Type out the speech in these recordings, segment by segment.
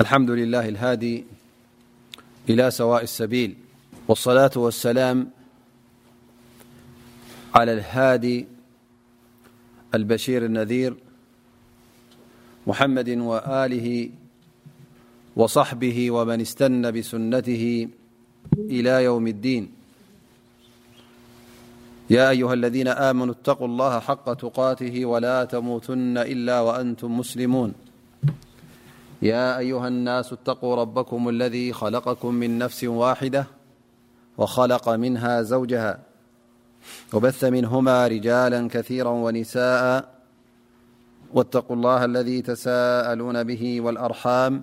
الحمد للهالهاد إلى سواء السبيلوالصلاة والسلام على الهادي البشير النذير محمد وآله وصحبه ومن استن بسنته إلى يوم الدين يا أيها الذين آمنوا اتقوا الله حق تقاته ولا تموتن إلا وأنتم مسلمون يا أيها الناس اتقوا ربكم الذي خلقكم من نفس واحدة وخلق منها زوجها وبث منهما رجالا كثيرا ونساءا واتقوا الله الذي تساءلون به والأرحام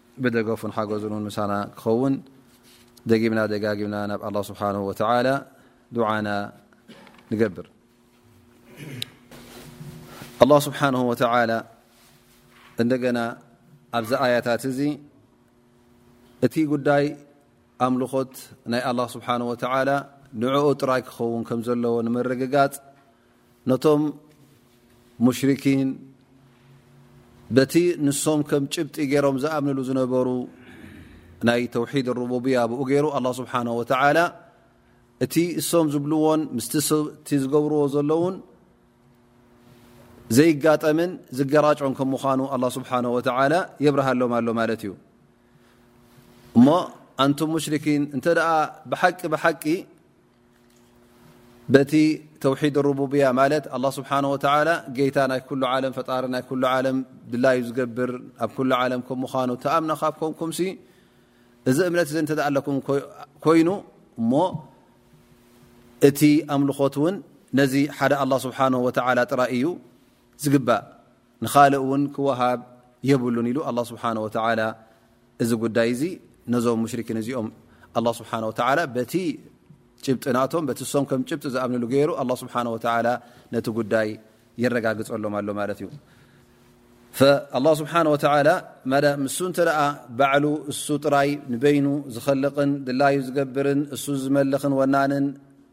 ብደገፉን ሓገዙን ን ምሳና ክኸውን ደጊምና ደጋጊምና ናብ ኣላ ስብሓን ወተላ ድዓና ንገብር ኣላ ስብሓን ወተላ እንደገና ኣብዚ ኣያታት እዚ እቲ ጉዳይ ኣምልኾት ናይ ኣላ ስብሓን ወተላ ንዕኡ ጥራይ ክኸውን ከም ዘለዎ ንምርግጋፅ ነቶም ሙሽሪኪን በቲ ንሶም ከም ጭብጢ ገይሮም ዝኣምንሉ ዝነበሩ ናይ ተውሒድ ሩቡብያ ብኡ ገይሩ ኣላ ስብሓን ወተዓላ እቲ እሶም ዝብልዎን ምስቲ እቲ ዝገብርዎ ዘለዉን ዘይጋጠምን ዝገራጮን ከም ምዃኑ ኣላ ስብሓን ወተዓላ የብርሃሎም ኣሎ ማለት እዩ እሞ ኣንቱም ሙሽርኪን እንተ ደኣ ብሓቂ ብሓቂ በቲ ተውሒድ ሩቡብያ ማለት ኣላ ስብሓን ወተላ ጌይታ ናይ ኩሉ ዓለም ፈጣሪ ናይ ኩሉ ዓለም ድላዩ ዝገብር ኣብ ኩሉ ዓለም ከም ምዃኑ ተኣምና ካብ ኮንኩምሲ እዚ እምነት እዚ እንተኣ ኣለኩም ኮይኑ እሞ እቲ ኣምልኾት እውን ነዚ ሓደ ኣላ ስብሓን ወተላ ጥራይ እዩ ዝግባእ ንኻልእ እውን ክወሃብ የብሉን ኢሉ ኣላ ስብሓን ወተላ እዚ ጉዳይ እዚ ነዞም ሙሽርኪን እዚኦም ኣላ ስብሓን ወተላ በቲ ጭብጢ ናቶም በቲ ሶም ከም ጭብጢ ዝኣምንሉ ገይሩ ኣላ ስብሓን ወተላ ነቲ ጉዳይ የረጋግፀሎም ኣሎ ማለት እዩ ላ ስብሓን ወተላ ምስ እንተ ባዕሉ እሱ ጥራይ ንበይኑ ዝኸልቕን ድላዩ ዝገብርን እሱ ዝመልኽን ወናንን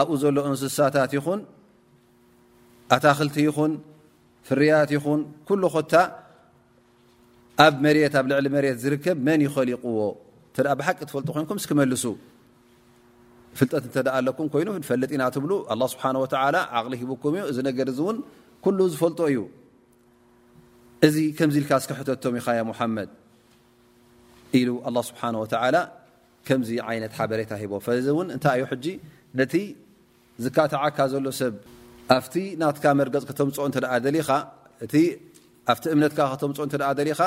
ኣብኡ ዘሎ እንስሳታት ይኹን ኣታክልቲ ይኹን ፍርያት ይኹን ኩሉ ኮታ ኣብ መሬት ኣብ ልዕሊ መሬት ዝርከብ መን ይኸሊቕዎ እተ ብሓቂ ትፈልጡ ኮንኩም ስክመልሱ ፍልጠት እተ ኣለኩም ኮይኑ ንፈልጥ ኢና ትብሉ ኣላ ስብሓን ወተላ ዓቕሊ ሂቡኩም እዩ እዚ ነገር እዚ እውን ኩሉ ዝፈልጦ እዩ እዚ ከምዚ ኢልካ ስክሕተቶም ኢኻዮ ሙሓመድ ኢሉ ኣላ ስብሓን ወተዓላ ከምዚ ዓይነት ሓበሬታ ሂቦ ፈዚ እውን እንታይ እዩ ሕጂ ነቲ ዝካትዓካ ዘሎ ሰብ ኣብቲ ናትካ መርገፅ ከተምፅኦ እንተ ደሊኻ እቲ ኣብቲ እምነትካ ከተምፅኦ እንተ ደሊኻ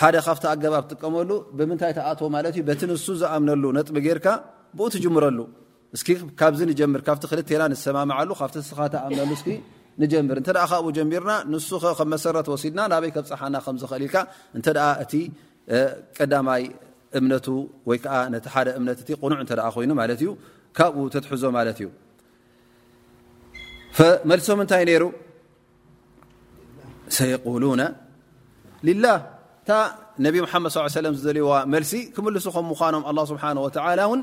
ሓደ ካብቲ ኣገባብ ትጥቀመሉ ብምንታይ ተኣትዎ ማለት እዩ በቲ ንሱ ዝኣምነሉ ነጥቢ ጌርካ ብኡ ትጅምረሉ እስኪ ካብዚ ንጀምር ካብቲ ክልቴና ንሰማምዓሉ ካብቲ ንስኻ ትኣምነሉ እስኪ ንጀምር እንተ ካብኡ ጀሚርና ንሱ ከ ከም መሰረት ወሲድና ናበይ ከብፀሓና ከም ዝኽእል ኢልካ እንተ እቲ ቀዳማይ እምነቱ ወይ ከዓ ነቲ ሓደ እምነት እቲ ቁኑዕ እተ ኮይኑ ማለት እዩ ካብኡ ተትሕዞ ማለት እዩ መልሶም እንታይ ነይሩ ሰየቁሉነ ሊላ እታ ነቢ መሓመድ ስ ሰለም ዝደልዋ መልሲ ክምልሱ ከም ምኳኖም ኣላ ስብሓን ወተላ እውን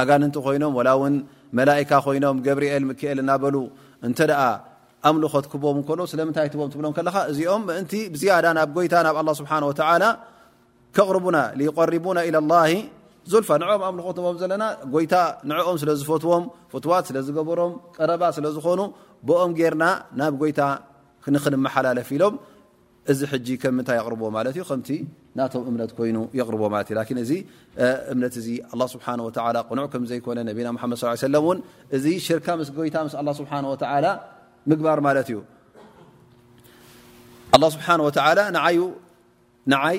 ኣጋንንቲ ኮይኖም ወላ ውን መላካ ኮይኖም ገብርኤል ምክኤል እናበሉ እንተ ኣምልኾት ክቦም ከሎ ስለምንታይ ትቦም ትብሎም ከለኻ እዚኦም ምእንቲ ብዝያዳ ናብ ጎይታ ናብ ኣላ ስብሓ ወተላ ከቕርቡና ሊዩቀሪቡና ኢላ ላ ዙልፋ ንዕኦም ኣምልኾት ንቦም ዘለና ጎይታ ንዕኦም ስለ ዝፈትዎም ፍትዋት ስለ ዝገበሮም ቀረባ ስለ ዝኾኑ ብኦም ጌርና ናብ ጎይታ ንክንመሓላለፍ ኢሎም እዚ ሕጂ ከም ምንታይ የቕርብዎ ማለት እዩ ከምቲ ናቶም እምነት ኮይኑ የቕርብዎ ማለት እዩ ላኪን እዚ እምነት እዚ ኣላ ስብሓን ወተላ ቅኑዕ ከም ዘይኮነ ነቢና ሙሓመድ ስ ሰለም እውን እዚ ሽርካ ምስ ጎይታ ምስ ኣላ ስብሓን ወተዓላ ምግባር ማለት እዩ ኣላ ስብሓን ወተዓላ ንዓዩ ንዓይ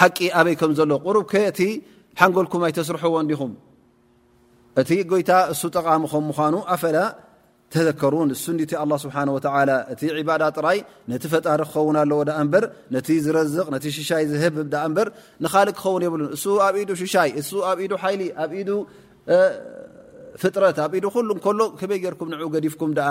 ሓቂ ኣበይ ከም ዘሎ ቁሩብ ከ እቲ ሓንጎልኩም ኣይተስርሕዎ እንዲኹም እቲ ጎይታ እሱ ጠቓሚ ከም ምዃኑ ኣፈላ ተዘከሩን እሱ እቲ ኣላ ስብሓን ወተላ እቲ ዕባዳ ጥራይ ነቲ ፈጣሪ ክኸውን ኣለዎ ዳኣ እምበር ነቲ ዝረዝቕ ነቲ ሽሻይ ዝህብ ዳኣ እምበር ንኻልእ ክኸውን የብሉን እሱ ኣብ ኢዱ ሽሻይ እሱ ኣብ ኢዱ ሓይሊ ኣብ ኢዱ ፍጥረት ኣብ ኢዱ ኩሉ እንከሎ ከመይ ጌርኩም ንዑ ገዲፍኩም ደኣ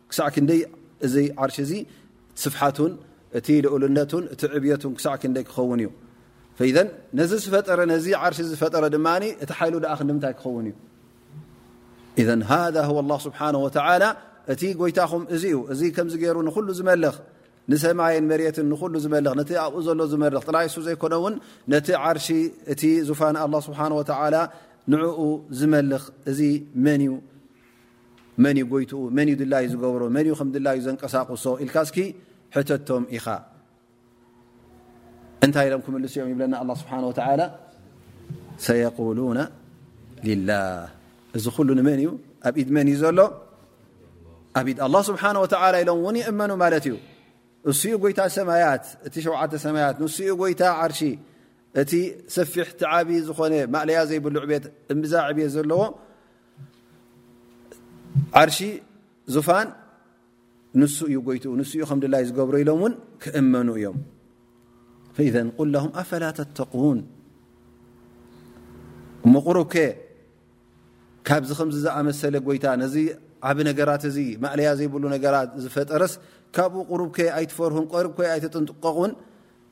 ክሳዕ ክንደይ እዚ ዓርሽ እዚ ስፍሓቱን እቲ ልኡልነቱን እቲ ዕብየቱን ክሳዕ ክንደይ ክኸውን እዩ ፈይዘን ነዚ ዝፈጠረ ነዚ ዓርሽ ዝፈጠረ ድማ እቲ ሓይሉ ድኣ ክንዲምንታይ ክኸውን እዩ ኢዘን ሃذ ሁ ላ ስብሓን ወተላ እቲ ጎይታኹም እዚ እዩ እዚ ከምዚ ገይሩ ንኩሉ ዝመልኽ ንሰማይን መሬትን ንኩሉ ዝመልኽ ነቲ ኣብኡ ዘሎ ዝመርኽ ጥላይ እሱ ዘይኮነ እውን ነቲ ዓርሺ እቲ ዙፋን ኣላ ስብሓን ወተዓላ ንዕኡ ዝመልኽ እዚ መን እዩ መን እዩ ጎይትኡ መን እዩ ድላዩ ዝገብሮ መን እዩ ከም ድላዩ ዘንቀሳቕሶ ኢልካ እስኪ ሕተቶም ኢኻ እንታይ ኢሎም ክምልሱ እዮም ይብለና ኣላ ስብሓን ወተላ ሰየቁሉና ሊላህ እዚ ኩሉ ንመን እዩ ኣብ ኢድ መን እዩ ዘሎ ኣብ ኢድ ኣላ ስብሓን ወተላ ኢሎም እውን ይእመኑ ማለት እዩ እሱኡ ጎይታ ሰማያት እቲ ሸውዓተ ሰማያት ንሱኡ ጎይታ ዓርሺ እቲ ሰፊሕቲ ዓብዪ ዝኾነ ማእለያ ዘይብሉ ዕቤት እምብዛ ዕብት ዘለዎ ዓርሺ ዙፋን ንሱ እዩ ጎይት ንሱ ዩ ከም ድላይ ዝገብሮ ኢሎም ውን ክእመኑ እዮም ኢዘ ቁል ለም ኣፈላ ተተقን እሞ ቁሩብከ ካብዚ ከምዚ ዝኣመሰለ ጎይታ ነዚ ዓብ ነገራት እዚ ማእለያ ዘይብሉ ነገራት ዝፈጠረስ ካብኡ ቁሩብ ከ ኣይትፈርሁን ርብ ከ ኣይተጥንጥቀቁን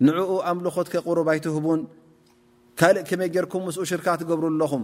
ንዕኡ ኣምልኾት ከ ቁሩብ ኣይትህቡን ካልእ ከመይ ጌርኩም ምስ ሽርካ ትገብሩ ኣለኹም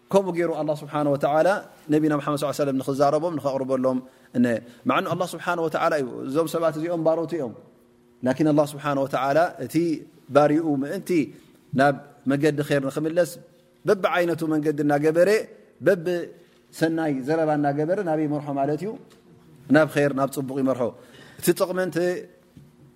ከምኡ ገይሩ ኣላ ስብሓን ወተላ ነቢና ሓመድ ስ ሰለም ንክዛረቦም ንኸቕርበሎም እ ማዕኑ ኣላ ስብሓን ወተላ እዩ እዞም ሰባት እዚኦም ባሮት እዮም ላኪን ኣላ ስብሓን ወተላ እቲ ባርኡ ምእንቲ ናብ መገዲ ር ንክምለስ በብ ዓይነቱ መንገዲ እናገበረ በብ ሰናይ ዘረባ እናገበረ ናበይ ይመርሖ ማለት እዩ ናብ ር ናብ ፅቡቕ ይመርሖ እቲ ጥቕሚ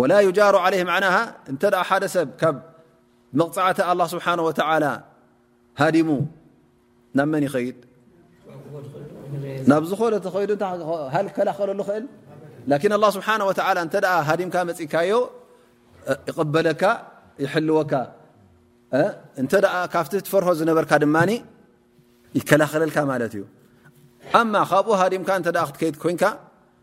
ወላ ዩጃሩ ዓለይህ መዕናሃ እንተ ሓደ ሰብ ካብ መቕፃዕቲ ኣላ ስብሓን ወተላ ሃዲሙ ናብ መን ይኸይድ ናብ ዝኾነ ተኸይዱ ሃ ከላኸለሉ ኽእል ላኪን ኣላ ስብሓን ወተ እንተ ሃዲምካ መፅካዮ ይቕበለካ ይሕልወካ እንተ ካብቲ ትፈርሆ ዝነበርካ ድማ ይከላኸለልካ ማለት እዩ ኣማ ካብኡ ሃዲምካ እተ ክትከይድ ኮንካ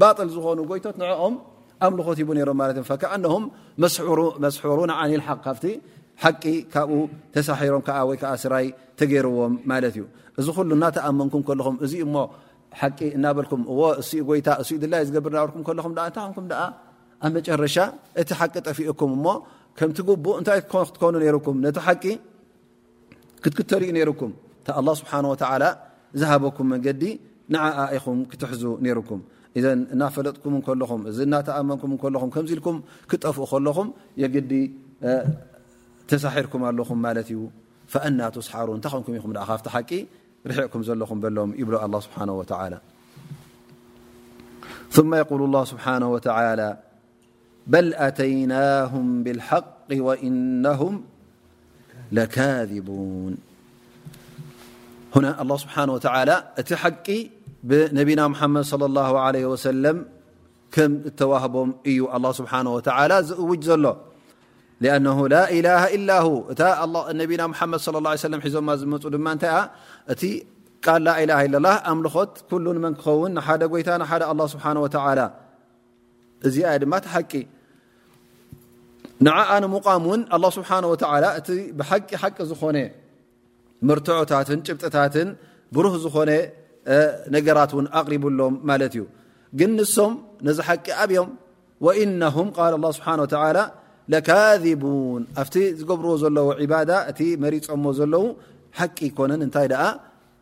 ባጥል ዝኾኑ ጎይቶት ንኦም ኣምልኾት ሂቡ ነሮም ማለት እዮም ፈከኣነሁም መስሑሩን ዓኒል ሓቅ ካብቲ ሓቂ ካብኡ ተሳሒሮም ከዓ ወይ ከዓ ስራይ ተገይርዎም ማለት እዩ እዚ ኩሉ እናተኣመንኩም ከለኹም እዚ እሞ ሓቂ እናበልኩም እዎ እኡ ጎይታ እኡ ድላይ ዝገብር ናበልኩም ከለኹም ዓ እንታይ ኹንኩም ደኣ ኣብ መጨረሻ እቲ ሓቂ ጠፊኡኩም እሞ ከምቲ ግቡእ እንታይ ክትኮኑ ነይሩኩም ነቲ ሓቂ ክትክተልዩ ነይሩኩም እታ ኣላ ስብሓን ወተላ ዝሃበኩም መንገዲ ንዓኣ ኢኹም ክትሕዙ ነይሩኩም እዘ እናፈለጥኩም ከለኹም እዚ እናተኣመንኩም ከለኹም ከምዚ ኢልኩም ክጠፍኡ ከለኹም የግዲ ተሳሒርኩም ኣለኹም ማለት እዩ ፈእና ትስሓሩ እንታይ ኮንኩም ኢኹም ኣ ካብቲ ሓቂ ርሒቕኩም ዘለኹም በሎም ይብሎ ኣላ ስብሓን ወተላ ማ የቁል ላ ስብሓን ወተላ በል ኣተይናሁም ብልሓቅ ወኢነሁም ለካቡን ሁና ኣላ ስብሓን ወተላ እቲ ሓቂ ብነቢና ሙሓመድ ለ ላ ለ ወሰለም ከም እተዋህቦም እዩ ኣላ ስብሓ ወተላ ዝእውጅ ዘሎ ኣነ ላላ ኢላ እታ ነቢና ሓመድ ለ ላ ሰለም ሒዞማ ዝመፁ ድማ እንታይ ኣ እቲ ቃል ላላ ኢለላ ኣምልኾት ኩሉ ንመን ክኸውን ንሓደ ጎይታ ንሓደ ኣላ ስብሓን ወተላ እዚኣ እያ ድማ እቲ ሓቂ ንዓኣ ንምቛም እውን ኣላ ስብሓን ወተዓላ እቲ ብሓቂ ሓቂ ዝኾነ መርትዖታትን ጭብጥታትን ብሩህ ዝኾነ ነገራት እውን ኣቕሪብሎም ማለት እዩ ግን ንሶም ነዚ ሓቂ ኣብዮም ወኢነሁም ቃል ኣላ ስብሓን ወተዓላ ለካዚቡን ኣብቲ ዝገብርዎ ዘለዎ ዒባዳ እቲ መሪፆሞ ዘለዉ ሓቂ ይኮነን እንታይ ደኣ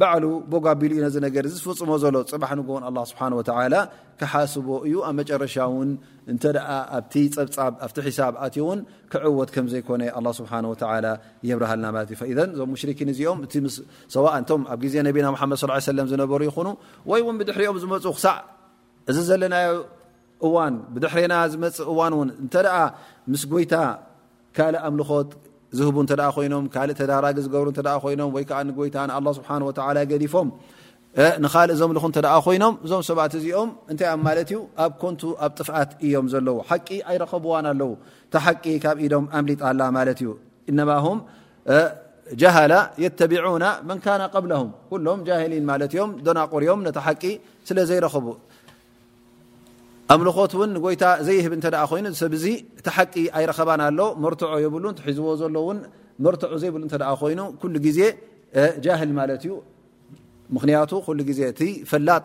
ባዕሉ ቦግ ኣቢሉ እዩ ነዚ ነገር እዚ ዝፍጽሞ ዘሎ ጽባሕ ንግሆን ኣላ ስብሓን ወተላ ክሓስቦ እዩ ኣብ መጨረሻ እውን እንተ ኣብቲ ጸብጻብ ኣብቲ ሒሳብ ኣትዮ እውን ክዕወት ከም ዘይኮነ ኣላ ስብሓን ወተላ የብርሃልና ማለት እዩ ኢዘን እዞም ሙሽርኪን እዚኦም እቲ ሰዋእንቶም ኣብ ግዜ ነቢና ምሓመድ ስ ሰለም ዝነበሩ ይኹኑ ወይ እውን ብድሕሪኦም ዝመፁ ክሳዕ እዚ ዘለናዮ እዋን ብድሕሬና ዝመፅእ እዋን ውን እንተ ምስ ጎይታ ካልእ ኣምልኾት ዝህቡ እተ ኮይኖም ካልእ ተዳራጊ ዝገብሩ እተ ኮይኖም ወይ ከዓ ንጎይታ ንኣላ ስብሓን ወተላ ገዲፎም ንካልእ ዘምልኹ እተ ኮይኖም እዞም ሰባት እዚኦም እንታይ ኣ ማለት እዩ ኣብ ኮንቱ ኣብ ጥፍኣት እዮም ዘለዉ ሓቂ ኣይረከብዋን ኣለዉ እታ ሓቂ ካብ ኢዶም ኣምሊጣ ኣላ ማለት እዩ እነማ ጀሃላ የተቢና መን ካነ ብለም ኩሎም ጃሊን ማለት እዮም ደናቁር እዮም ነቲ ሓቂ ስለ ዘይረኽቡ ኣምልኾት ውን ጎይታ ዘይህብ እተ ኮይኑ ሰብ ዚ እቲ ሓቂ ኣይረኸባን ኣሎ መርትዖ የብሉ ሒዝዎ ዘሎ ን መርትዑ ዘይብሉ እተ ኮይኑ ኩሉ ግዜ ጃህል ማለት እዩ ምክንያቱ ኩሉ ግዜ እቲ ፈላጥ